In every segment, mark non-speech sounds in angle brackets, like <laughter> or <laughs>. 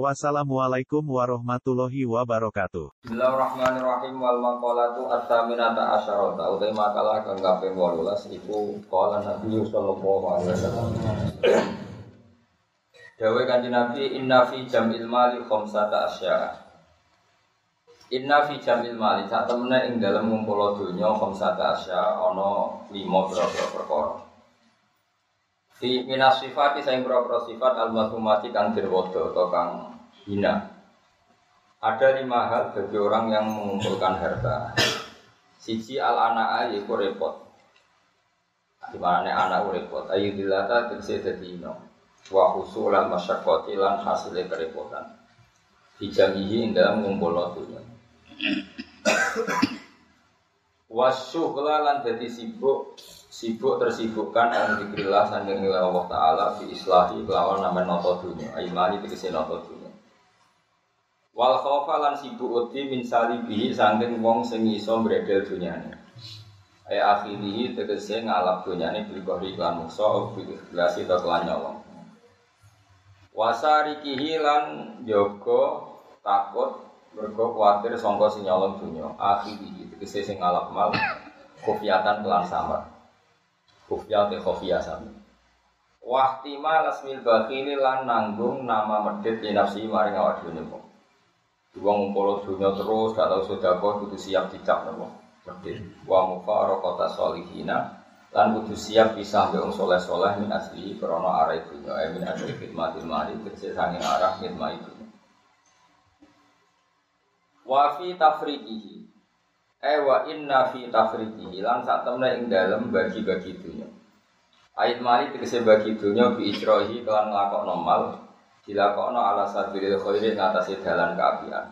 Wassalamualaikum warahmatullahi wabarakatuh. Bismillahirrahmanirrahim wal maqalatu at-taminata asyarata utai makalah kang kaping 18 iku qala Nabi sallallahu alaihi wasallam. Dawe kanjeng Nabi inna fi jam'il mali khamsata asya. Inna fi jam'il mali sak temene ing dalem ngumpul donya khamsata asya ana 5 pira-pira perkara. Fi minas sifati saing pira sifat al-masumati kang dirwodo atau kang hina. Ada lima hal bagi orang yang mengumpulkan harta. Siji al anak yaiku repot. Di mana anak repot. Ayu dilata tegese dadi ino. Wa husulan masyaqqati lan hasilnya kerepotan. Dijamihi dalam ngumpul dunya. Wasyuhla lan dadi sibuk sibuk tersibukkan an dikrilah sanging Allah Ta'ala fi islahi kelawan nama noto dunia Aimani tegesi noto dunia Wal khawfa lan sibuk uti min salibihi sanging wong sing iso mbredel dunyane Ay akhirihi tegesi ngalap dunyane bil kohri lan muksa bil ikhlasi ta kelan nyolong. Wasarikihi lan jogo takut mergo kuatir sangka sing nyolong dunya akhirihi tegesi sing ngalap mal kufiatan kelan samar. Kufya te khofia sami. Wahtima lasmil bakhili lan nanggung nama medit li nafsi maring awak dhewe Wong ngumpul dunya terus gak tau sedekah kudu siap dicap. Medit. Wa mufaraqata solihina lan kudu siap pisah mbek wong saleh-saleh min asli krana arah dunya eh min asli khidmatil mali tegese sange arah khidmat itu. Wa fi Eh wa inna fi tafriqihi lan sak temne ing dalem bagi-bagi dunya. Ayat mali tegese bagi dunya bi ijrohi kelan nglakokno mal dilakokno ala sabilil khairi ngatasi dalan kaapian.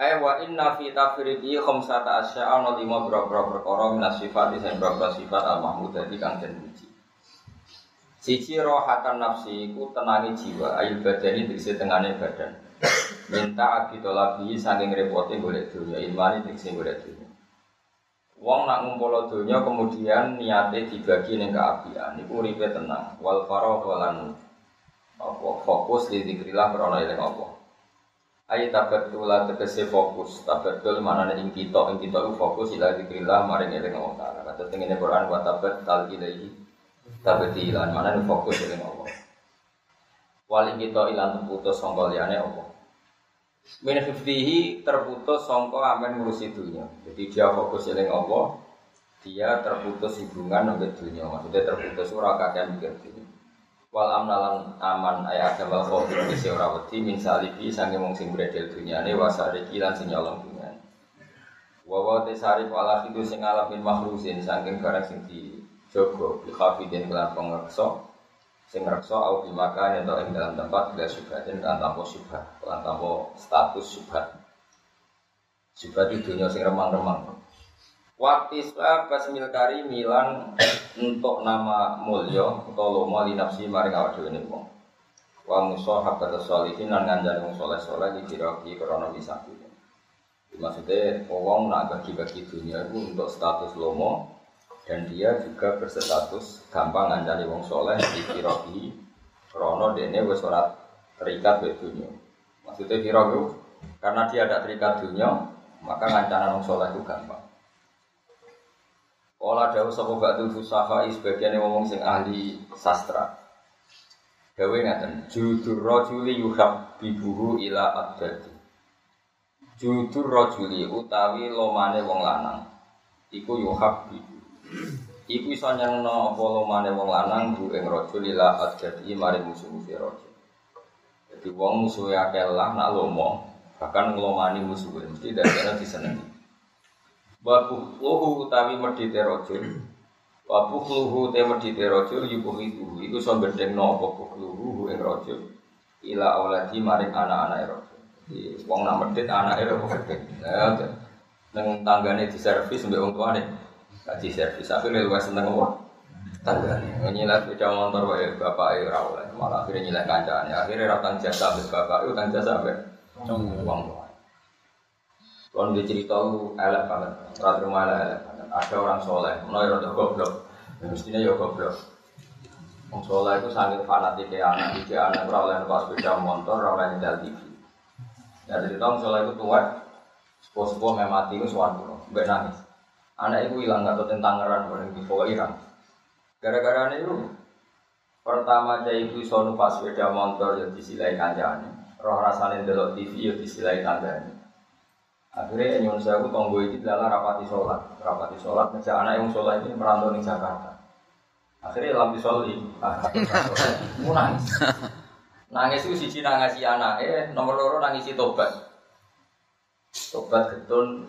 Eh wa inna fi tafriqihi khamsata asya ana lima boro-boro perkara minas sifat sing boro sifat al mahmudati kang den. Siji rohatan nafsi iku tenangi jiwa, ayat badani tegese tengane badan minta abidolabi saking repote golek dunia ilmani tegese golek dunia Wong nak ngumpul dunia kemudian niate dibagi ning keapian niku uripe tenang wal faragh walan apa fokus di zikrillah krana eling apa Ayo tabatul tegese fokus. Tabatul mana ing kita ing kita fokus ila zikrillah maring eling Allah taala. Kata tengene Quran wa tabat tal tabatilan mana fokus eling Allah. Wali kita ilang terputus sangka liyane apa Min hifdihi terputus songko amen ngurusi dunia. Jadi dia fokus eling Allah, dia terputus hubungan dengan dunia. Maksudnya terputus ora kakek mikir dunia. Wal amnalan aman ayat agama khawfi kisi ora wedi min salibi sange mung sing bredel dunyane wasari kilan sing nyolong dunyane. Wa wa tesari wala khidu sing alamin mahrusin saking barang sing dijogo bi khafidin kelan pengreksa sing reksa au di makan atau ing dalam tempat bila subhatin kan tanpa subhat kan tanpa status subhat subhat itu dunia sing remang-remang Watisla basmil kari milan untuk nama mulya atau lomo li nafsi maring awak dhewe ning wong. Wa musahabat sholihin lan nganjani wong saleh-saleh di diraki krana bisa Maksudnya, wong nak bagi-bagi dunia itu untuk status lomo, dan dia juga berstatus gampang ngancani wong soleh di kirohi krono dene wis ora terikat be dunia. Maksudnya kirohi karena dia ada terikat dunia maka ngancana wong soleh itu gampang Olah dawu sapa batu fusaha sebagian ngomong sing ahli sastra. Dawe ngaten, judur rajuli yuhab bibuhu ila abdadi. Judur rajuli utawi lomane wong lanang. Iku yuhab bibu Iku iso nyangno apa lumane wong lanang bu ing raja lila adjati mari musuh-musuh raja. Jadi wong musuhe akeh lah nak lomo, bahkan nglomani musuhe mesti dadane disenengi. Wa buhluhu utawi medhite raja. Wa buhluhu te medhite raja yubuh itu. Iku iso bendengno apa buhluhu ing raja. Ila auladi maring anak-anak raja. Wong nak medhit anake raja. Neng tanggane di servis mbek wong tuane. Kaji servis. Akhirnya luwes seneng apa? Tanggane. Nyilek sepeda motor wae bapak ora oleh. Malah akhirnya nyilek kancane. Akhirnya ra utang jasa mbek bapak, utang jasa mbek wong. Kalau dia cerita itu elek banget, rata rumah elek banget. Ada orang soleh, mulai rada goblok, mestinya ya goblok. Wong soleh itu sangat fanatik ya anak, tiga anak ora oleh numpak sepeda motor, ora oleh nyetel TV. Ya cerita wong soleh itu tua, sepuh-sepuh memati itu suatu, mbak nangis. Anak itu hilang atau tentang ngeran, orang bawah hilang. Gara-gara itu pertama cah ibu iso numpak sepeda motor ya disilai kancane, roh rasane delok TV ya disilai tanggane. Akhirnya nyuwun saya tonggo iki dalam rapati sholat, rapati sholat ngejak anak yang sholat ini merantau di Jakarta. Akhirnya lambi sholat, ah, mau nangis. Nangis itu siji nangisi anak, eh nomor loro nangisi tobat. Tobat getun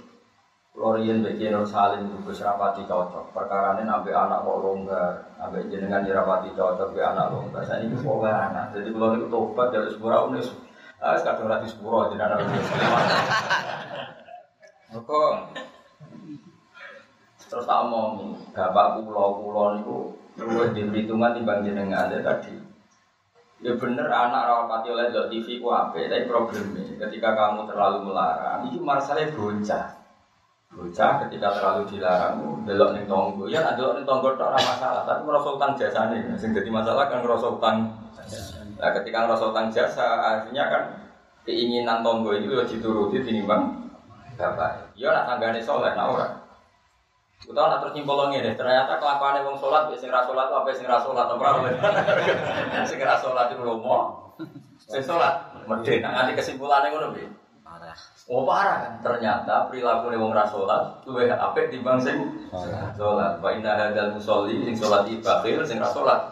Lorian bagi Nur Salim Gus rapati cocok. Perkara ini nabi anak kok longgar, nabi jenengan dirapati cocok be anak longgar. Saya ini pokoknya anak. Jadi kalau itu tobat dari sepura unis, ah sekarang rati sepura jadi anak Maka terus tak omong, bapak pulau pulau niku luwih di perhitungan timbang jenengan ya tadi. Ya bener anak rawapati oleh TV ku ape, tapi problemnya ketika kamu terlalu melarang, itu masalahnya bocah. Bocah ketika terlalu dilarang, belok ning tonggo, ya ada ning tonggo tok ora masalah, tapi merasa utang jasane. Sing jadi masalah kan merasa utang. Nah, ketika merasa utang jasa, akhirnya kan keinginan tonggo itu ya dituruti tinimbang bapak. Ya nak tanggane soleh, nak ora. Kita nak terus nyimpul ngene, ternyata kelakuan wong sholat, sing ra sholat apa <laughs> sing sholat apa ora. Sing sholat itu lomo. Sing sholat medhe, nak nganti kesimpulannya ngono piye? Oh parah kan? Ternyata perilaku wong ra sholat luwih apik timbang sing sholat. Wa inna hadzal musolli sing sholat iki bakhil sing ra sholat.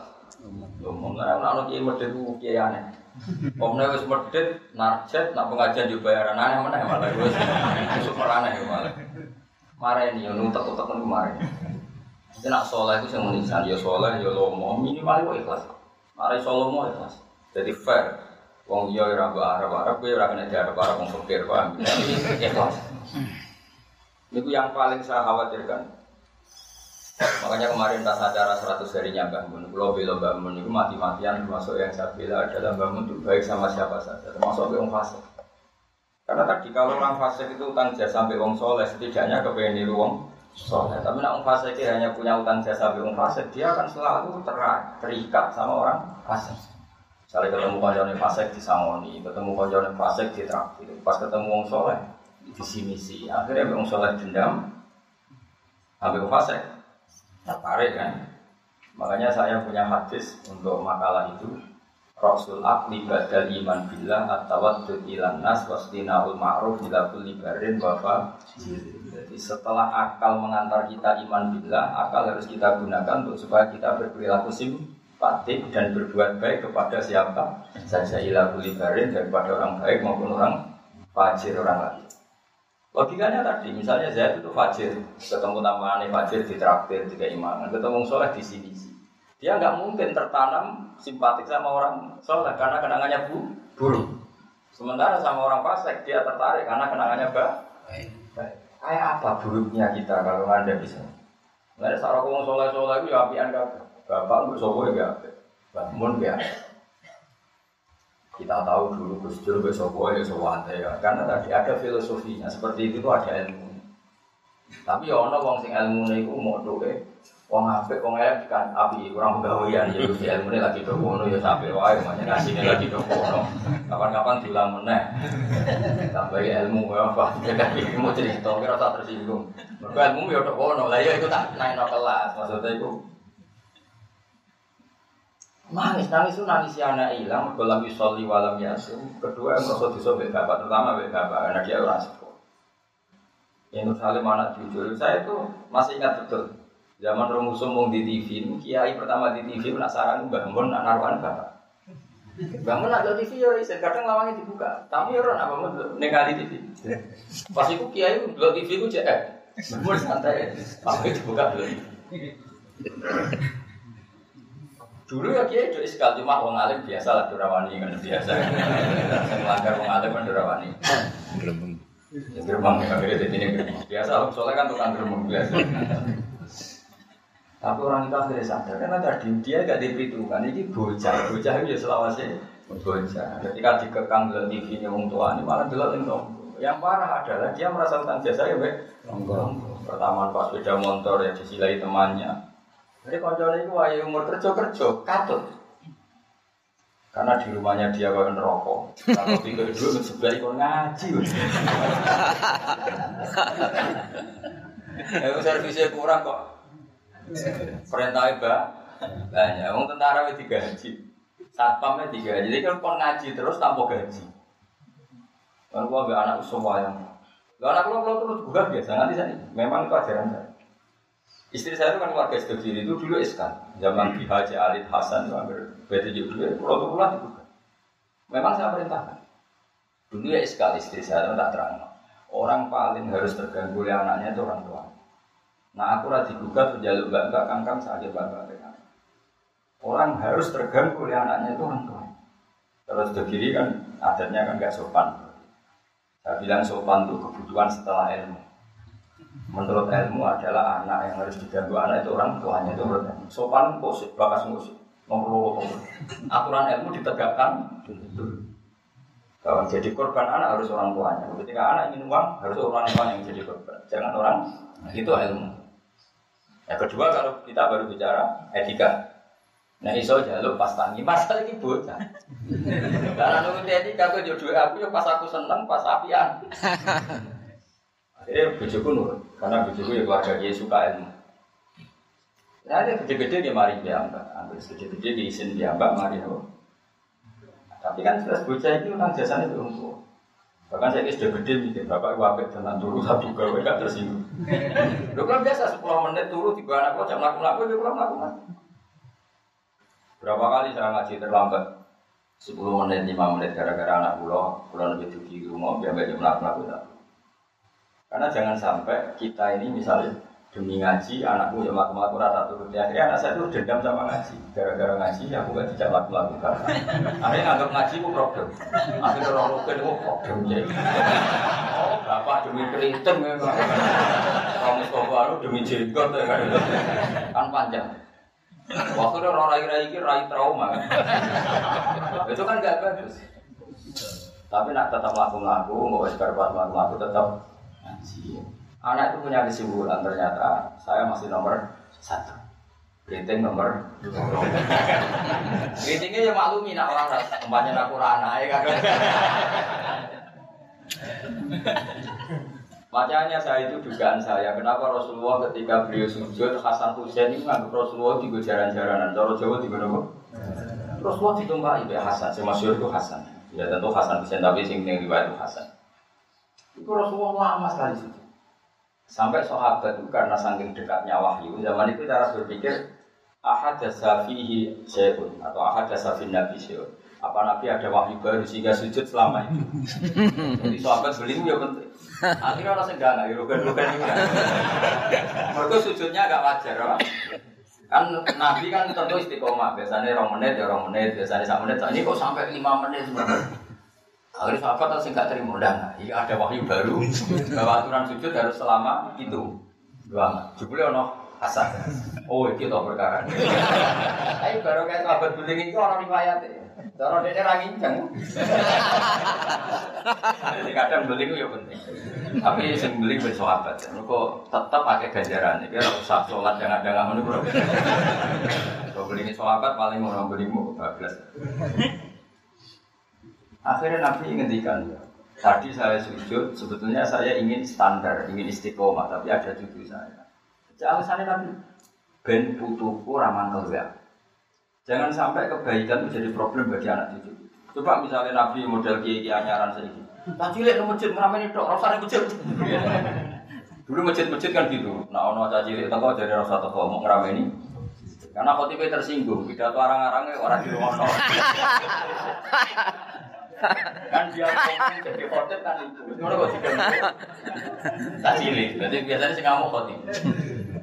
Lomo, nah ana kiye medhe ku kiye aneh. Omne wis medhit, narjet, nak pengajian yo bayaran aneh meneh malah wis super aneh malah. Mareni yo nutek-utek mareni. Jadi nak soleh itu yang menisan, ya soleh, ya lomo, minimal itu ikhlas. Mari solomo ikhlas. Jadi fair. Wong iya ora mbok Arab-Arab, kowe ora kena diarep Arab wong fakir, paham? Ikhlas. Itu yang paling saya khawatirkan. Makanya kemarin pas acara 100 harinya Mbah Mun, kalau bela Mbah Mun itu mati-matian termasuk yang saya bela adalah Mbah Mun baik sama siapa saja, termasuk orang fasik. Karena tadi kalau orang fasik itu utang jasa sampai wong soleh, setidaknya kepengen niru wong soleh. Tapi nak wong fasik hanya punya utang jasa sampai wong fasik, dia akan selalu ter- terikat sama orang fasik. Misalnya ketemu konjone fasik di sangoni, ketemu konjone fasik di traktir, pas ketemu wong soleh di misi, akhirnya wong soleh dendam, wong fasik tertarik kan. Makanya saya punya hadis untuk makalah itu. Rasul akli badal iman billah at-tawaddud ilan nas wastinaul ma'ruf ila kulli barin bafa Jadi setelah akal mengantar kita iman billah, akal harus kita gunakan untuk supaya kita berperilaku simpatik dan berbuat baik kepada siapa saja ila kulli barin daripada orang baik maupun orang fajir orang lain. Logikanya tadi, misalnya Zaid itu fajir, ketemu tambahannya fajir di traktir, di keimanan, ketemu soleh di sini. Dia nggak mungkin tertanam simpatik sama orang soleh karena kenangannya bu, buruk. Sementara sama orang fasik dia tertarik karena kenangannya baik. Baik. Kayak apa buruknya kita kalau anda bisa? Nggak ada sarang soleh soleh itu ya apian. Bapak nggak sobo ya api, bangun ya. Kita tahu dulu Gus Dur besok ya sewante ya. Karena tadi ada filosofinya seperti itu tuh ada ilmu. Tapi ya ono wong sing ilmune iku mau doe wong apik wong elek kan api kurang pegawaian ya Gus ilmune lagi do ya sampe wae makanya ngasine lagi do. Kapan-kapan diulang meneh. Tambah ilmu ya apa? Jadi mau cerita kira tak tersinggung. Mergo ilmu ya do. Lah ya iku tak naikno kelas maksudnya iku Nangis, nangis itu nangis si anak hilang, dalam yusoli walam yasin. Kedua yang merasa disobek bapak, terutama bapak bapak, karena dia orang sepuh. Yang Nur anak jujur, saya itu masih ingat betul. Zaman Romusum mau di TV, kiai pertama di TV penasaran Mbah Mun nak naruhan bapak. Mbah Mun nak TV ya, kadang lawangnya dibuka. Ya orang apa mau nekali TV. Pas itu kiai dulu TV itu cek, santai, tapi dibuka dulu. Dulu ya kiai jadi sekali cuma wong alim biasa lah durawani kan biasa. Saya melanggar wong alim kan durawani. Ya gerbang, akhirnya jadi ini gerbang. Biasa, soalnya kan tukang gerbang biasa. Tapi orang itu akhirnya sadar, karena tadi dia gak diperhitungkan, ini bocah, bocah itu ya selawasnya bocah. Ketika dikekang dalam TV-nya orang tua ini malah delok yang Yang parah adalah dia merasa utang jasa ya. Pertama pas sepeda motor ya disilai temannya. Jadi kalau itu wahai umur kerja kerja katut. Karena di rumahnya dia kau rokok. Kalau tiga dulu sebelah ikut ngaji. Ya servisnya kurang kok. Perintah iba banyak. Wong tentara itu gaji. Satpamnya tiga gaji. Jadi kon ngaji terus tanpa gaji. Kan gua anak semua yang. Gak anak lo terus juga biasa nanti. Memang itu ajaran saya. Istri saya itu kan keluarga Istri itu dulu iskan. Zaman Ki Haji Alid Hasan itu hampir betul dulu. Pulau pulau juga. Memang saya perintahkan. Dulu ya iskal istri saya itu tak terang. Orang paling harus terganggu oleh anaknya itu orang tua. Nah aku rati digugat jaluk bangga kangkang sakit bangga dengan. Orang harus terganggu oleh anaknya itu orang tua. Terus ke kiri kan adatnya kan gak sopan. Saya bilang sopan itu kebutuhan setelah ilmu. Menurut ilmu adalah anak yang harus diganggu anak itu orang tuanya itu menurut ilmu. Sopan musik, bakas musik, nomor Aturan ilmu ditegakkan. Kalau jadi korban anak harus orang tuanya. Ketika anak ingin uang harus orang tuanya yang jadi korban. Jangan orang itu ilmu. Yang kedua kalau kita baru bicara etika. Nah iso jaluk pas tangi masa <laughs> lagi bocah. Karena nunggu etika aku jodoh aku ya pas aku seneng pas apian. Akhirnya bujuku nurut, karena bujuku ya keluarga dia suka ilmu. Nah, ada gede-gede dia mari dia mbak, ambil gede-gede dia mbak mari oh. Tapi kan jelas bocah itu orang jasanya belum tua. Bahkan saya sudah gede mikir bapak wabek dengan turu satu gawe gak tersinggung. Lu kan biasa 10 menit turu tiga anak gua jam laku laku dia pulang laku Berapa kali saya ngaji terlambat? 10 menit, 5 menit gara-gara anak pulau, pulau lebih di rumah, biar jam laku laku karena jangan sampai kita ini misalnya demi ngaji, anakku ya melakukan rata turun. Akhirnya anak saya itu dendam sama ngaji. Gara-gara ngaji, aku gak tidak laku lakukan. Akhirnya nganggap ngaji itu problem. Akhirnya orang rukun itu problem. Ya. Oh, bapak demi keriting memang. Kamu baru demi jenggot ya kan. Kan panjang. Waktu itu orang rai-rai ini rai trauma. Itu kan gak bagus. Tapi nak tetap laku-laku, mau sekarang laku-laku tetap Anak itu punya kesimpulan ternyata saya masih nomor satu. Rating nomor dua. <laughs> Ratingnya ya maklumi nak waras. Tempatnya aku rana ya kan. <laughs> Makanya saya itu dugaan saya, kenapa Rasulullah ketika beliau sujud Hasan Hussein itu nganggap Rasulullah di jaran-jaranan, cara Jawa di mana Rasulullah ditumpahi oleh Hasan, si masyur itu Hasan. Ya tentu Hasan Hussein tapi sing riwayat itu Hasan. Itu Rasulullah lama sekali sujud. Sampai sahabat itu karena saking dekatnya wahyu, zaman itu cara berpikir ahad fihi syai'un atau ahad fin nabi syai'un. Apa nabi ada wahyu baru sehingga sujud selama itu. <laughs> Jadi sahabat beli ya penting. Akhirnya orang enggak enggak rugen rugen ini. Mereka sujudnya agak wajar, apa? kan nabi kan tentu istiqomah biasanya orang menit ya orang menit biasanya satu menit ini kok sampai lima menit sebenarnya Akhirnya sahabat harus nggak terima dan iya ada wahyu baru bahwa aturan sujud harus selama itu dua. Jebule ono asal. Oh itu tau perkara. Ayo baru kayak sahabat buling itu orang riwayat. Cara dia rangincang. Jadi kadang beli itu ya penting. Tapi yang beli bersahabat. Kok tetap pakai ganjaran. Ini harus usah sholat jangan jangan menurut. Kalau beli ini sahabat paling beli mau bablas. Akhirnya Nabi ngendikan, tadi saya sujud, sebetulnya saya ingin standar, ingin istiqomah, tapi ada cucu saya. Alasannya Nabi, ben putuku ramah ya. Jangan sampai kebaikan itu jadi problem bagi anak cucu. Coba misalnya Nabi model kiai kiai anyaran sedikit. Tak cilik ke masjid ngerameni tok, rasa masjid. <laughs> Dulu masjid-masjid kan gitu. Nah, ono caci cilik teko dari rasa teko mau ngerameni. Karena khotibnya tersinggung, pidato arang-arangnya orang di rumah <laughs> kan dia ngomong jadi khotib kan itu. Ngono kok juga. Tak cilik. Berarti biasanya sing ngamuk khotib.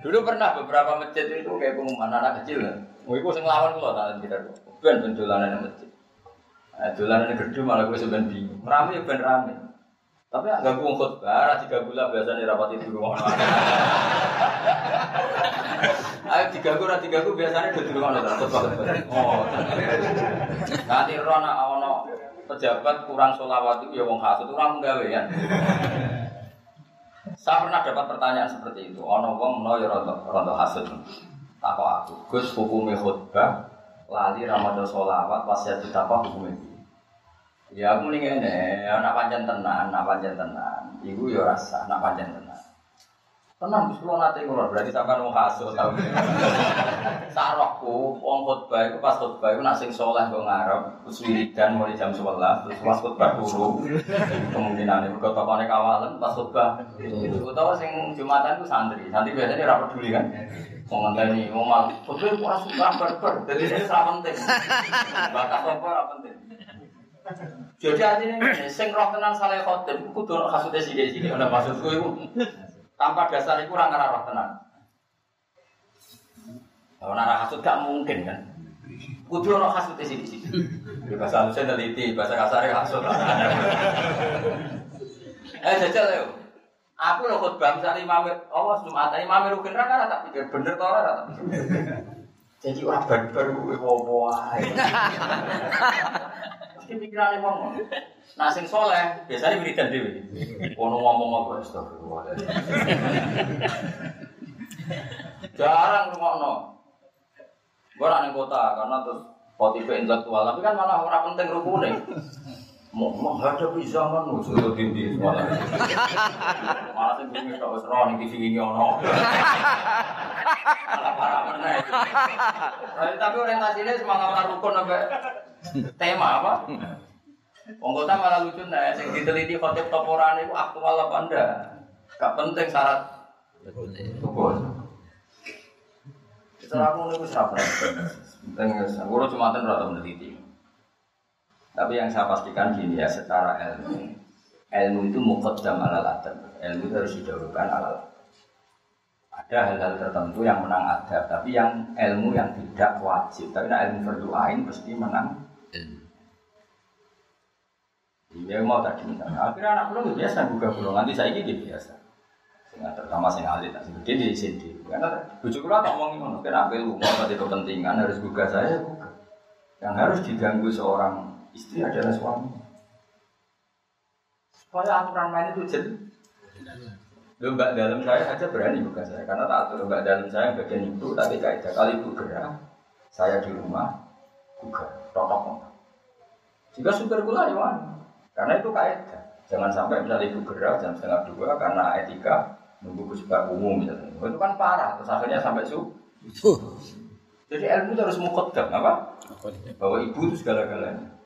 Dulu pernah beberapa masjid itu kayak pengumuman anak kecil. Mau ikut sing lawan kula tak kita. Ben ben dolanan masjid. Nah, dolanan gede malah gue sebenarnya bingung. Rame ya ben rame. Tapi agak ganggu khutbah, ra tiga gula biasanya rapat itu rumah Ayo tiga gula, tiga gula biasanya di rumah khutbah Oh, nanti rona awono pejabat kurang solawat itu ya wong hasut orang penggawe kan. Saya pernah dapat pertanyaan seperti itu. Ono wong no ya rondo rondo hasut. Tako aku, Gus hukumnya khutbah, lali ramadan solawat, wasiat kita apa hukumnya? Ya aku mending ini, anak panjang tenan, anak panjang tenan. Ibu ya rasa, anak panjang tenan. Tenang, Gus kalau nanti ngurus berarti sampai mau kasut tahu. Sarokku, wong <laughs> khutbah itu pas khutbah itu nasi soleh gue ngarep, terus wiridan mulai jam sebelas, terus pas khutbah dulu. Kemungkinan itu kota konek kawalan pas khutbah. Gue tahu sing jumatan itu santri, santri biasanya rapat dulu kan. Mau ngenteni, mau mal, khutbah itu orang suka berber, jadi ini sangat penting. Bakat apa penting. Jadi artinya ini, sing roh tenan saleh khotib, kudu ono kasute sithik-sithik. Ana maksudku iku tanpa dasar itu orang roh tenan. Kalau nara hasud gak mungkin kan. Kudu kasute sithik-sithik. Di bahasa halusnya neliti, bahasa kasarnya hasud. Eh jajal yo. Aku lho khutbah misalnya imam Allah Jumat, imam rukin ra ora tak pikir bener to ora tak pikir. Jadi orang baru-baru gue bawa Mesti pikirannya ngomong. Nah sing soleh biasanya wiridan dewi. Ono ngomong apa astagfirullah. Jarang no. Gue nang kota karena terus tipe intelektual, tapi kan malah orang penting rukune. Mau menghadapi zaman nu sudah tinggi malah. Malah sing bumi tak wis ro ning TV ini ono. Malah parah meneh. Tapi orientasinya semangat rukun sampai Tema apa? Wong malah lucu nih, yang diteliti khotib toporan itu aktual apa enggak? Gak penting syarat rukun. Setelah aku nih bisa penting. Aku cuma tentu atau meneliti. Tapi yang saya pastikan gini ya, secara ilmu, ilmu itu mukaddam alal adab. Ilmu itu harus didahulukan alal ada hal-hal tertentu yang menang adab, tapi yang ilmu yang tidak wajib. Tapi nah, ilmu berdoain pasti menang Iya mau tadi misalnya. Akhirnya anak pulau biasa buka pulau nanti saya ini biasa. Sehingga terutama saya alit, nah, gede di sini. Karena bujuk pulau tak ngomongin mana. Kira apa lu mau tadi kepentingan harus buka saya buka. Yang harus diganggu seorang istri adalah suami. Supaya aturan main itu jadi. Lomba dalam saya aja berani buka saya karena tak atur lomba dalam saya bagian itu tapi kaidah kali itu gerak saya di rumah buka totok jika super gula ya karena itu kaidah. Jangan sampai misalnya ibu gerak jam setengah dua karena etika nunggu kesukaan umum misalnya. Itu kan parah. Terus akhirnya sampai su. Jadi ilmu itu harus mukoddam apa? Bahwa ibu itu segala-galanya.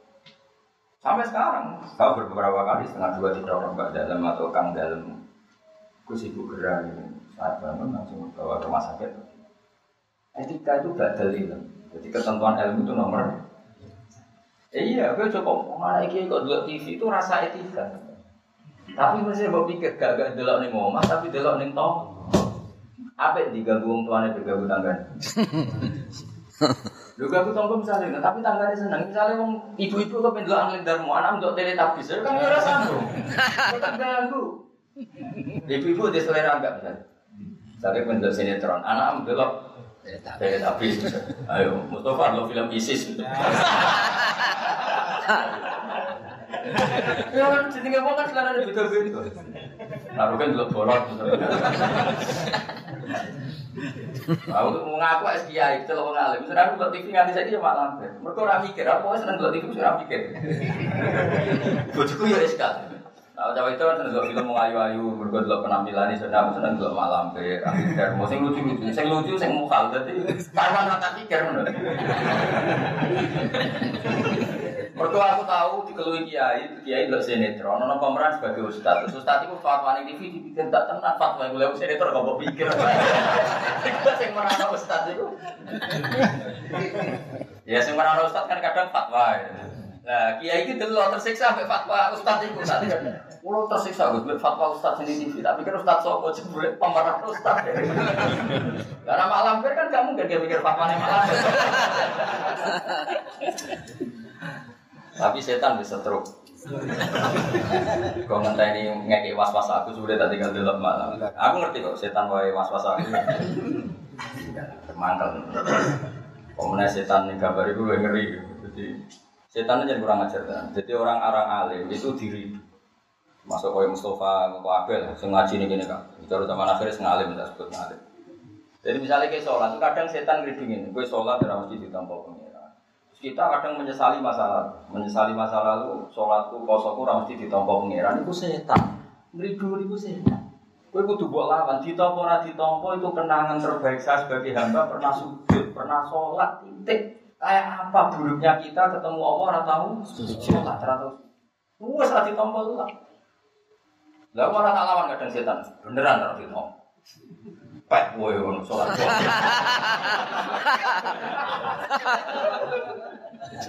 Sampai sekarang, tahu beberapa kali setengah dua tiga orang mbak dalam atau kang dalam kus ibu gerak gitu. Saat bangun langsung bawa ke rumah sakit. Etika itu gak dalil. Jadi ketentuan ilmu itu nomor Eh, iya, gue coba mana iki kok dulu TV itu rasa etika. Tapi mesti mau pikir gak gak delok nih omah tapi delok nih tong. Apa diganggu wong tuane diganggu tangga. <laughs> Lu ganggu tonggo misalnya, tapi tangganya seneng. Misalnya wong ibu-ibu kok pendelok angin darmu anak untuk teletabis, kan ora sambung. Kok ganggu. <laughs> Ibu-ibu di selera enggak misalnya. Misalnya pendelok sinetron, anak mendelok teletabis. Ayo, Mustafa lo film ISIS. <laughs> Ya kan jenenge wong kan sekarang beda-beda. Aku kan delok bolot. Aku mau ngaku es kiai, celok wong alim. Sudah aku delok TV nganti saiki ya malam. Mergo ora mikir, apa seneng delok TV ora mikir. <laughs> Bojoku ya SK. Nah, cawe itu kan delok film ayu-ayu, mergo delok penampilan iki seneng seneng delok malam pe. Dan mau sing lucu-lucu, sing lucu sing mukal dadi karwan rata pikir ngono. Mergo aku tahu dikelui kiai, kiai lho sinetron, ono pemeran sebagai ustaz. Terus ustaz itu fatwa ning TV dibikin tak tenan fatwa yang lewat sinetron kok pikir. Iku sing merana ustaz itu. Ya sing merana ustaz kan kadang fatwa. Nah, kiai itu dulu tersiksa sampai fatwa ustaz itu itu. Kulo tersiksa gue fatwa ustaz di TV, tapi kan ustaz sopo jebule pemeran ustaz. Karena malam kan kamu gak mikir fatwa malam. Tapi setan bisa terus. Kau ngenteni ngeki was-was aku sudah tadi tinggal delok malam. Aku ngerti kok setan wae was-was aku. Mangkel. Pemenang setan nih gambar itu ngeri. Jadi setan jadi kurang ajar kan. Jadi orang orang alim itu diri. Masuk kau Mustafa, kau Abel, sengaji nih gini kan. Bicara zaman akhirnya sengalim, tidak sebut ngalim. Jadi misalnya kayak sholat, kadang setan ngeridingin. Gue sholat tidak mesti ditampol pengira. Kita kadang menyesali masalah, menyesali masa lalu, sholatku, posoku, mesti ditampol pengira. Itu setan. Ngeridu itu setan. Gue kudu buat lawan, ditompo ditompo itu kenangan terbaik saya sebagai hamba pernah sujud, pernah sholat, titik. Kayak apa buruknya kita ketemu Allah ora tahu sholat, ora tahu. Wes ora ditompo lah. Lah ora tak lawan kadang setan. Beneran ora ditompo. Pek kowe ngono salat.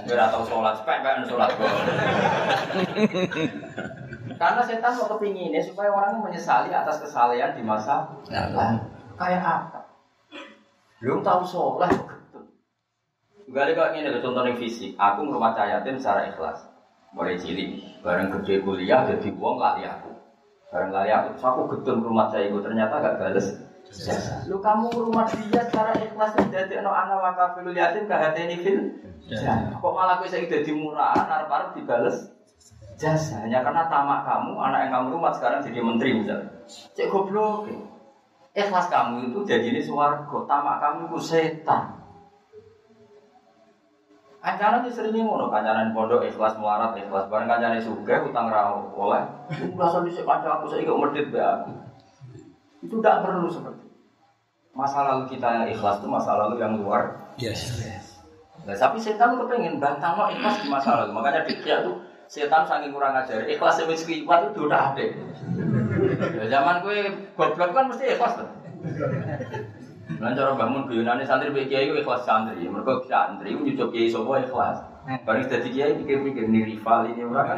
Ora tau salat, pek pek salat Karena setan mau kepinginnya supaya orang menyesali atas kesalahan di masa lalu. Kayak apa? Belum tahu sholat betul. Gak ada kayak contoh fisik. Aku merumah yatim secara ikhlas. Mulai cilik, bareng gede kuliah jadi uang lali aku. Bareng lali aku, terus aku gedung rumah saya itu ternyata gak bales jasa. Lu kamu rumah dia secara ikhlas jadi no anak wakafilul yatim gak hati ini fil. Kok malah gue saya jadi murah, arep-arep dibales jasa hanya karena tamak kamu, anak yang kamu rumah sekarang jadi menteri misalnya. Cek goblok. Ikhlas kamu itu jadi ini suwargo, tamak kamu itu setan. Ancaran itu seringnya ngono, kancaran pondok ikhlas melarat ikhlas, bareng kancaran suka utang rawo oleh, berasa bisa kanca aku saya ikut medit ya. Itu tidak perlu seperti itu. Masa lalu kita yang ikhlas itu masa lalu yang luar. Yes. Nah, tapi setan kepengen bantang no ikhlas di masa lalu, makanya dia tuh setan saking kurang ajar. Ikhlas yang miskin itu udah ada. Ya, zaman gue goblok kan mesti ikhlas tuh. Lan cara bangun guyonane santri mbek kiai ku ikhlas santri. Mergo santri nyucuk kiai sapa ikhlas. Bareng dadi kiai pikir-pikir nih rival ini ora. <laughs>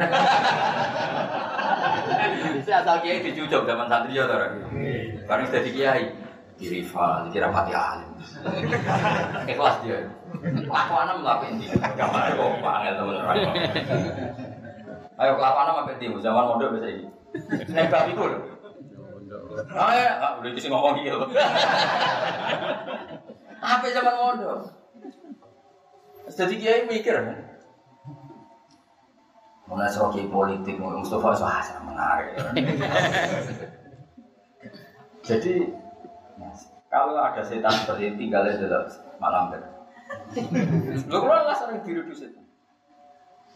Bisa asal kiai dicucuk zaman santri ya ora. Bareng dadi kiai di rival kira pati alim. <laughs> Ikhlas dia. Kelakuan mlaku ndi? Gambar kok panggil teman-teman. Ayo kelakuan apa ndi zaman mondok bisa iki. Nek gak iku lho. Ah ya, ah, udah bisa ngomong gitu. <laughs> Apa zaman mondok? Jadi kiai mikir kan. Mulai seroki politik, mulai Mustafa itu ah, menarik. <laughs> Jadi kalau ada setan seperti ini tinggalnya dalam malam ber. <laughs> Lu kalau nggak sering diri setan.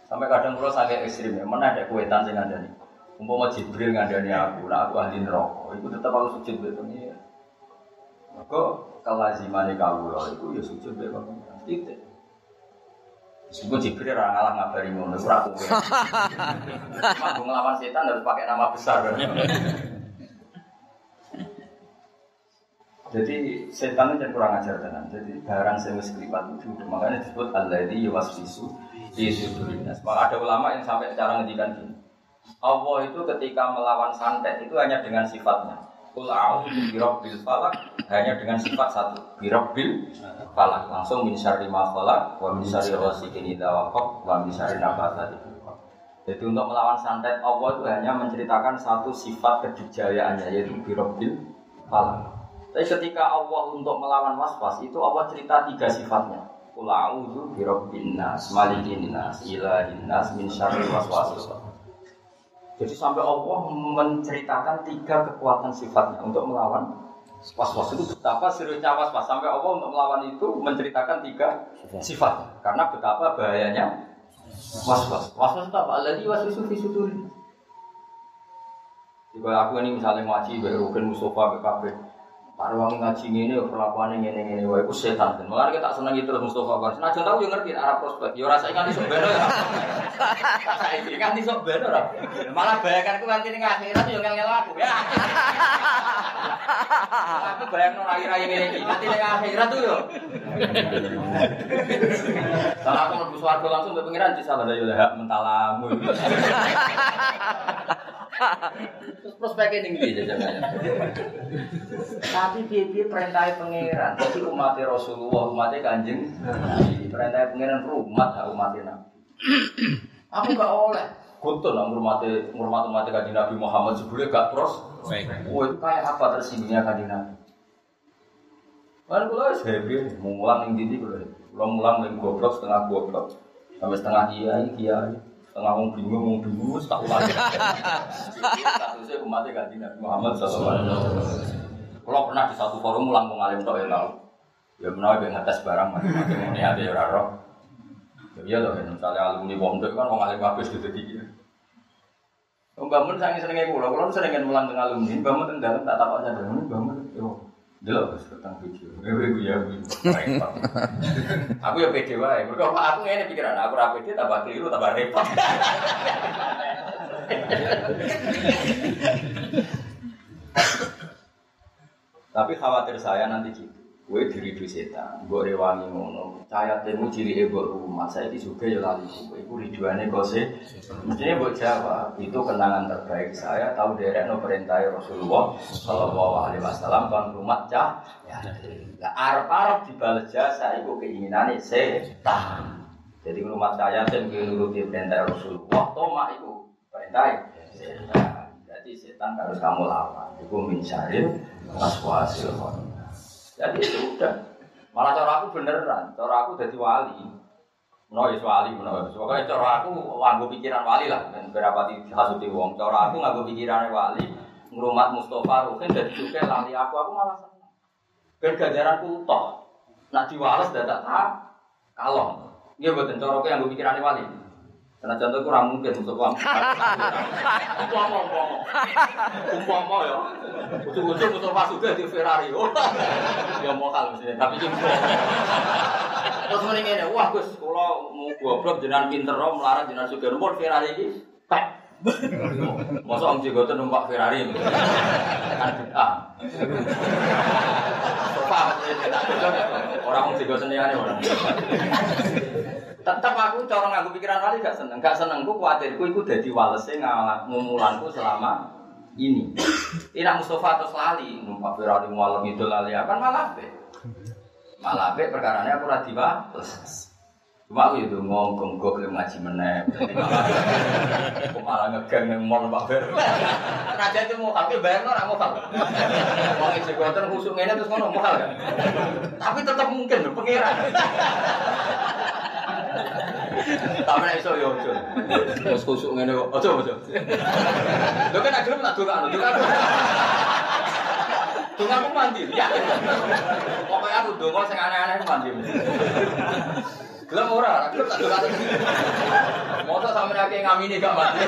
Sampai kadang kalau sampai ekstrim ya, mana ada kuetan sing ada nih. Umpama Jibril ngandani aku, nah aku ahli neraka, itu tetap aku sujud be pengira. Maka kelazimane kawula itu ya sujud be pengira. Titik. Meskipun Jibril orang ngalah ngabari ngono, ora <laughs> aku. Mampu ngelawan setan harus pakai nama besar. <laughs> Jadi setan itu kurang ajar tenan. Jadi barang sing wis klipat itu makanya disebut alladzi yuwaswisu fi sudurin nas. Maka ada ulama yang sampai cara ngendikan gini. Allah itu ketika melawan santet itu hanya dengan sifatnya. Kul a'udzu birabbil falak hanya dengan sifat satu, birabbil falak. Langsung min syarri ma falak wa min syarri ghasikin idza waqab wa min syarri Jadi untuk melawan santet Allah itu hanya menceritakan satu sifat kedujayaannya yaitu birabbil falak. Tapi ketika Allah untuk melawan waswas itu Allah cerita tiga sifatnya. Kul a'udzu birabbin nas, malikin nas, ilahin nas, min syarri waswasil jadi sampai Allah menceritakan tiga kekuatan sifatnya untuk melawan was-was itu betapa seriusnya was-was sampai Allah untuk melawan itu menceritakan tiga sifat karena betapa bahayanya was-was. Was-was itu apa? Alladhi waswisu fi. Jika aku ini misalnya ngaji, baik Rukin Mustafa, BKB, Parwangi ngaji ini, perlakuan ini, ini, ini, wah itu setan. Malah kita senang gitu Mustafa Bar. Nah, tahu yang ngerti arah prospek. Yo rasa ingat iso bener ya. <laughs> Rasa ingat iso bener Malah bayangkan aku nanti ning akhirat yo ngel-ngel aku ya. Aku bayang no rai-rai ini iki. Nanti ning akhirat tuh yo. Salah aku mlebu swarga langsung mbek pengiran disalah yo hak mentalamu. <laughs> Terus prospeknya ning ndi jajangannya. Tapi dia perintah pangeran. Jadi umat Rasulullah, umatnya kanjeng. Perintah pangeran rumah, umatnya Nabi. Aku gak oleh. Kuntun lah ngurmati ngurmati mati kaji Nabi Muhammad sebelumnya gak pros. Baik. Wah itu kayak apa tersinggungnya kaji Nabi. Kan kula wis happy, mulang ning dindi kula. Kula mulang ning goblok setengah goblok. Sampai setengah kiai kiai. Setengah wong bingung wong bingung tak ulang. <laughs> Statusnya umatnya kaji Nabi Muhammad sallallahu alaihi wasallam. Kula pernah di satu forum mulang wong alim tok ya. Ya menawa ben barang macam-macam ada ya ora roh. Ya iya loh, misalnya alumni pondok kan wong alim kabeh sudah tinggi. Mbak Mun sange senenge kula, kula sering mulang teng alumni, Mbak Mun teng dalem tak takok sadar, Mbak Mun yo delok wis tentang video. Ewe ku ya kuwi. repot. <laughs> Aku ya pede wae. Mergo aku ngene pikiran, aku ora pede tambah keliru tambah repot. <laughs> Tapi khawatir saya nanti Gue diri di setan, gue rewangi ngono. Cahaya temu ciri ebo rumah saya juga ya lali gue. Iku riduannya kose. Mestinya buat jawab itu kenangan terbaik saya. Tahu derek no perintah Rasulullah Shallallahu Alaihi Wasallam kan rumah cah. Ya, lah arab arab dibalas jasa. Iku keinginannya setan. Jadi rumah saya tem nuruti perintah Rasulullah. Toma itu perintah. Jadi setan harus kamu lawan. Iku minsyaril waswasil khatim. Jadi itu udah. Malah cara aku beneran, cara aku jadi wali. Menawa wali, menawa Pokoknya cara aku nganggo pikiran wali lah. Dan berapa di hasuti wong. Cara aku nganggo pikiran wali. Ngrumat Mustafa Rukin dan juga lali aku, aku malah seneng. Ben ganjaranku toh. Nak diwales dadak tak kalong. Iya betul, cara aku yang pikiran wali. Karena contoh kurang mungkin untuk uang. <laughs> Umpama, umpama, umpama ya. Ujung-ujung untuk masuk ke di Ferrari. Oh, <laughs> ya mau kalau mesti. Tapi ini terus mending ini, wah Gus, kalau mau goblok jenengan pinter, melarang jenengan suka nomor Ferrari ini, pek. Masa om Jigoten numpak Ferrari kan bid'ah. Sofa, orang om Jigoten ini orang. Tetap aku cara nganggo pikiran kali gak seneng, gak seneng ku kuatirku iku dadi walese ngumulanku selama ini. Tidak Mustafa terus lali, numpak Ferrari malam itu lali apa malah be. Malah be perkara aku ora diwales. Cuma aku itu ngomong gue belum ngaji meneh. Aku malah ngegeng yang mau Pak Ber. Raja itu mau tapi bayar orang mau kalau. Mau isi kuatan khusuk ini terus ngono mau kan. Tapi tetap mungkin pengiran. Tapi nek iso yo ojo. Terus khusuk ngene kok. Ojo ojo. Lho kan tak donga anu, donga. Donga aku mandi, ya. Pokoknya aku donga sing aneh-aneh mandi. Gelem ora, gelem tak donga. Mosok sampe akeh ngamini gak mandi.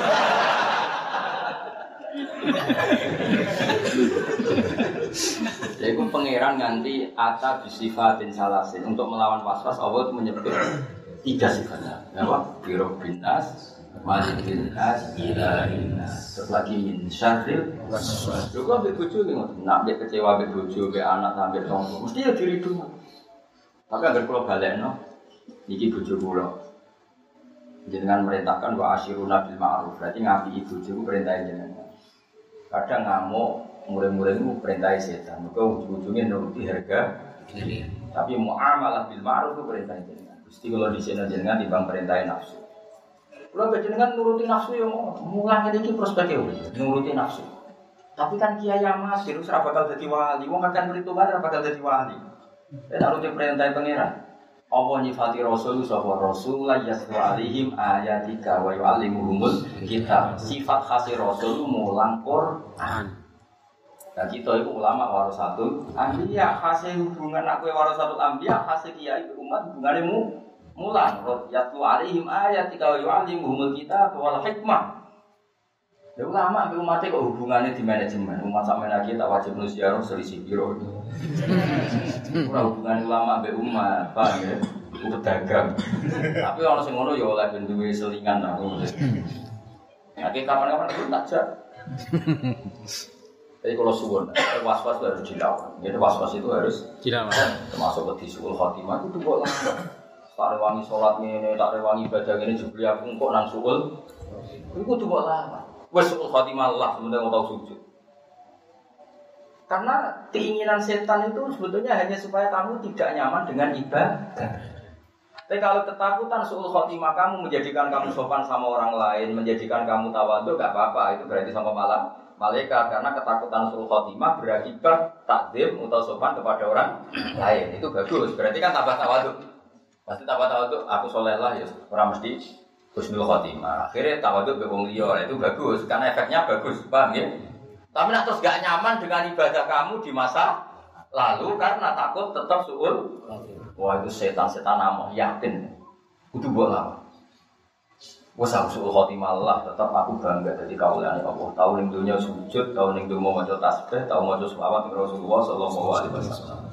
Jadi pangeran nganti ata bisifatin salasin untuk melawan waswas Allah menyebut tiga sifatnya. Apa? Biro binas, malik binas, ilahinas. Terus lagi min syarril waswas. Lu kok ambil bojo nih, nak ambil kecewa ambil bojo, ambil anak, ambil tonggo, mesti ya diri dulu. Tapi agar kalau balik no, iki bojo kula. Jenengan merintahkan wa asyiruna bil ma'ruf. Berarti ngapi ibu bojo perintah jenengan. Kadang ngamuk, murid-murid itu perintah setan. Maka ujung-ujungnya nuruti harga diri. Tapi muamalah bil ma'ruf itu perintah jenengan. Gusti kalau di sini jenengan timbang perintah nafsu. Kalau jenengan nuruti nafsu yang mulang ini prospeknya nuruti nafsu. Tapi kan kiai yang masih terus bakal jadi wali. Wong akan beritobat bakal jadi wali. Dan nuruti perintah pangeran. Apa nyifati Rasul sapa Rasul la yaslu alaihim ayatika wa yu'allimuhumul kitab. Sifat khas Rasul mulang Quran. Nah kita itu ulama warasatul anbiya khasnya hubungan aku warasatul anbiya khasnya kiai umat hubungannya mu mulang yatlu alaihim ayatika wa yu'allimuhumul kitab wal hikmah. Ya ulama ambil umatnya kok hubungannya di manajemen umat sama kita wajib nusiaro selisih biro. Kurang hubungan ulama ambil umat, paham ya? Itu pedagang. Tapi orang sing ya oleh ben duwe selingan aku. Ya kapan-kapan aku tak. Jadi kalau suwon, was-was itu harus dilawan. Jadi was-was itu harus dilawan. Termasuk ke disul khotimah itu tuh lah. Tak rewangi sholat ini, tak rewangi ibadah ini, jubli aku kok nang suul. Itu tuh lah. Wes suul khotimah lah, sebenarnya mau tahu sujud. Karena keinginan setan itu sebetulnya hanya supaya kamu tidak nyaman dengan ibadah. Tapi kalau ketakutan suul khotimah kamu menjadikan kamu sopan sama orang lain, menjadikan kamu tawadhu gak apa-apa, itu berarti sama malam malaikat karena ketakutan suul khotimah berakibat takdim atau sopan kepada orang lain. Itu bagus, berarti kan tambah tawadhu. Pasti tambah tawadhu, aku soleh lah ya, orang mesti husnul khotimah. Akhirnya tawadhu be wong liya, itu bagus karena efeknya bagus, paham ya? Tapi nak terus gak nyaman dengan ibadah kamu di masa lalu karena takut tetap suul Wah itu setan-setan nama yakin. Itu buat lama. Wes aku suul khotimah Allah tetap aku bangga jadi kaulan Allah. Tahu ning dunia sujud, tahu ning dunia mau tasbih, tahu mau selawat ning Rasulullah sallallahu alaihi wasallam.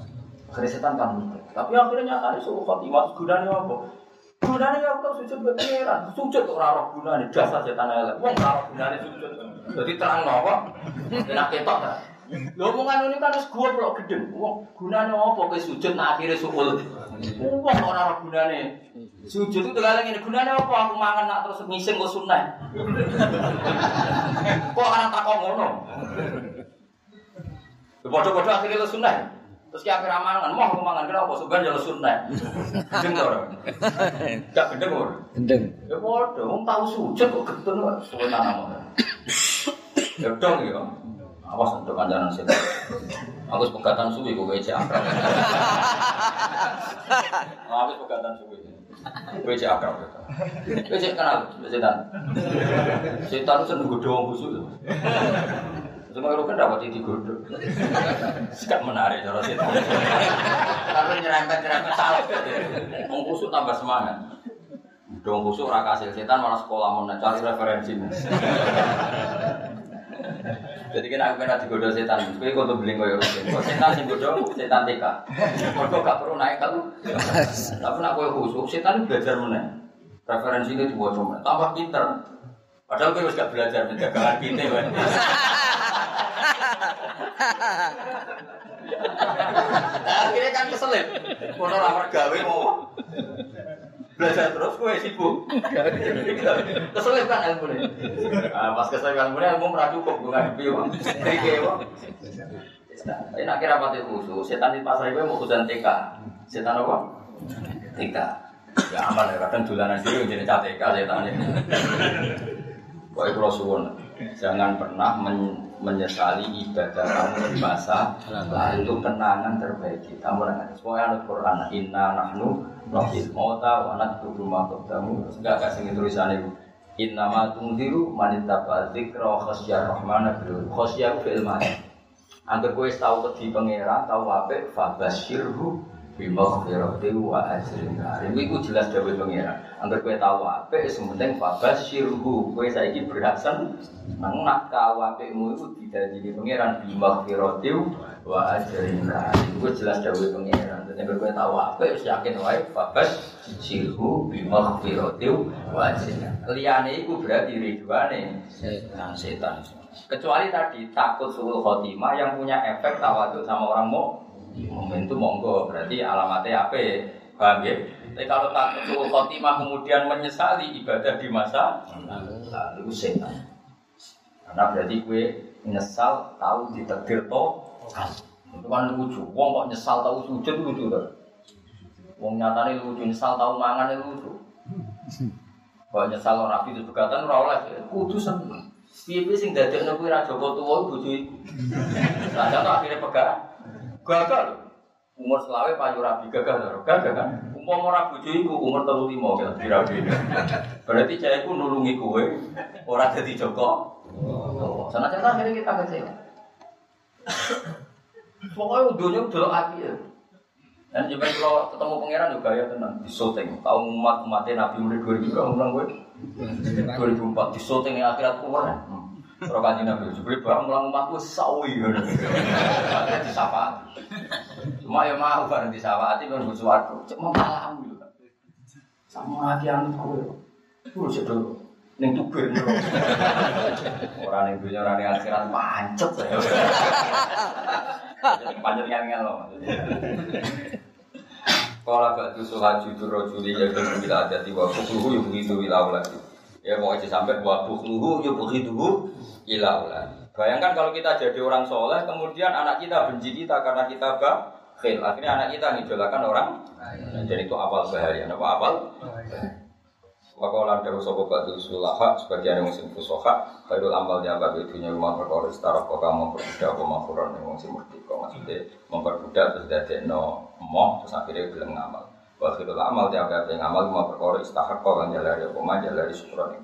Akhirnya setan kan Tapi akhirnya nyata suul khotimah gunanya apa? Gunanya ya aku sujud ke pangeran. Sujud kok ora roh gunane dasar setan elek. Wong ora gunane sujud. Jadi terang napa? Enak ketok ta. Lho omongan ini kan wis goblok gedeng. Wong gunane apa kowe sujud nak akhire suul. Wong ora ora gunane. Sujud itu tegal ngene gunane apa aku mangan nak terus ngising kok sunah. Kok ana takon ngono. Bodoh-bodoh akhirnya lo sunah. Terus kayak akhir mangan, mau aku mangan kenapa? Sebenarnya lo sunah. Gendeng ora? Gak gendeng ora? Gendeng. Ya bodoh, wong tahu sujud kok gendeng kok tanam. Ya dong ya. Awas untuk kanjaran sih. Aku pegatan suwi gue WC akrab. Aku pegatan suwi. WC akrab. WC kenal setan. Setan itu seneng godong busuk. Cuma kalau kan dapat itu godong. Sekat menarik cara setan. Karena nyerempet nyerempet salah. Mau busuk tambah semangat. Dong busuk raka hasil setan malah sekolah mau cari referensi. Jadi kan aku pernah digodoh setan, gue kok beli koyo. Kok setan sing godoh, setan TK. Kok gak perlu naik kalau. Tapi nak koyo khusus, setan belajar mana? Referensi ini dibuat cuma, tambah pinter. Padahal gue gak belajar menjaga kita kan. Akhirnya kan keselip. Kono lamar gawe mau belajar terus gue sibuk. Keselip kan ilmu ini. Ah, pas keselip ilmu ini ilmu merah cukup gue ngadepi uang. Trike uang. Tapi nak kira pati khusus, setan di pasar gue mau khusus TK. Setan apa? TK. Ya aman ya, kadang dolanan diri jadi TK setan ini. Kok itu Rasulullah, jangan pernah men menyesali ibadah kamu di masa lalu itu kenangan terbaik kita. Menangan semua yang Quran inna nahnu nafil mauta wa natbu ma qaddamu. Enggak kasih tulisan itu. Inna ma tungdiru manita dzikra wa khasyar rahmana bil khasyar fil ma'ad Angger kowe tau wedi pangeran, tau apik, fabasyirhu bimaghfirati wa ajrin karim. Iku jelas dawuh pangeran. Angger kowe tau apik, sementing fabasyirhu. Kowe saiki berhasil nang nak tau apikmu iku didadi pangeran bimaghfirati wa ajrin karim. Iku jelas dawuh pangeran. Dadi angger tau apik, wis yakin wae fabasyirhu bimaghfirati wa ajrin karim. Liyane iku berarti ridwane setan setan. Kecuali tadi takut suul khotimah yang punya efek tawaduk sama orang mau momen itu monggo berarti alamatnya apa paham ya? Tapi kalau takut khotimah kemudian menyesali ibadah di masa lalu setan. Karena berarti gue nyesal tahu ditakdir toh itu kan lucu. Wong kok nyesal tahu sujud lucu kan? Wong nyatane lucu nyesal tahu mangan lucu. Kok nyesal orang itu berkatan ora oleh kudu seneng. Piye-piye sing dadekno kuwi ra Joko tuwa bojo iku. Lah akhirnya pegang. Gagal. Umur selawe payu rabi gagal lho. Gagal kan. Umpama ora bojo iku umur 35 kira kira Berarti cah iku nulungi kowe ora dadi Joko. Sana cerita akhirnya kita kecewa. Pokoknya dunia udah api ya. Dan juga kalau ketemu pangeran juga ya tenang di syuting. Tahu umat umatnya Nabi mulai 2000 berapa ulang gue? 2004 di syuting yang akhirat keluar. Kalau kaji Nabi sebeli barang ulang umat gue sawi. Akhirnya disafat. Cuma ya mau bareng disafati kan gue suatu. Cuma malam gitu. Sama hati yang gue. Gue sedih. Neng tubir Orang yang dunia orang yang akhirat pancet ya. Pancet yang loh. Kalau gak tuh sholat jujur rojuli ya dan bila ada tiwa bukluhu ya begitu ilaulah. Ya mau aja sampai buat bukluhu ya begitu ilaulah. Bayangkan kalau kita jadi orang soleh, kemudian anak kita benci kita karena kita khil. Akhirnya anak kita ngidolakan orang. Jadi itu apal bahaya. Apa apal? Wakolan dari sopo batu sulaha sebagian yang musim fusoha amal di abad dunia rumah perkara istaraf kok kamu memperbudak apa mafuran yang musim merdeka Maksudnya memperbudak terus dari no moh terus akhirnya bilang ngamal Wa khairul amal di abad yang amal rumah perkara istahak kok kan jalari apa mah jalari syukuran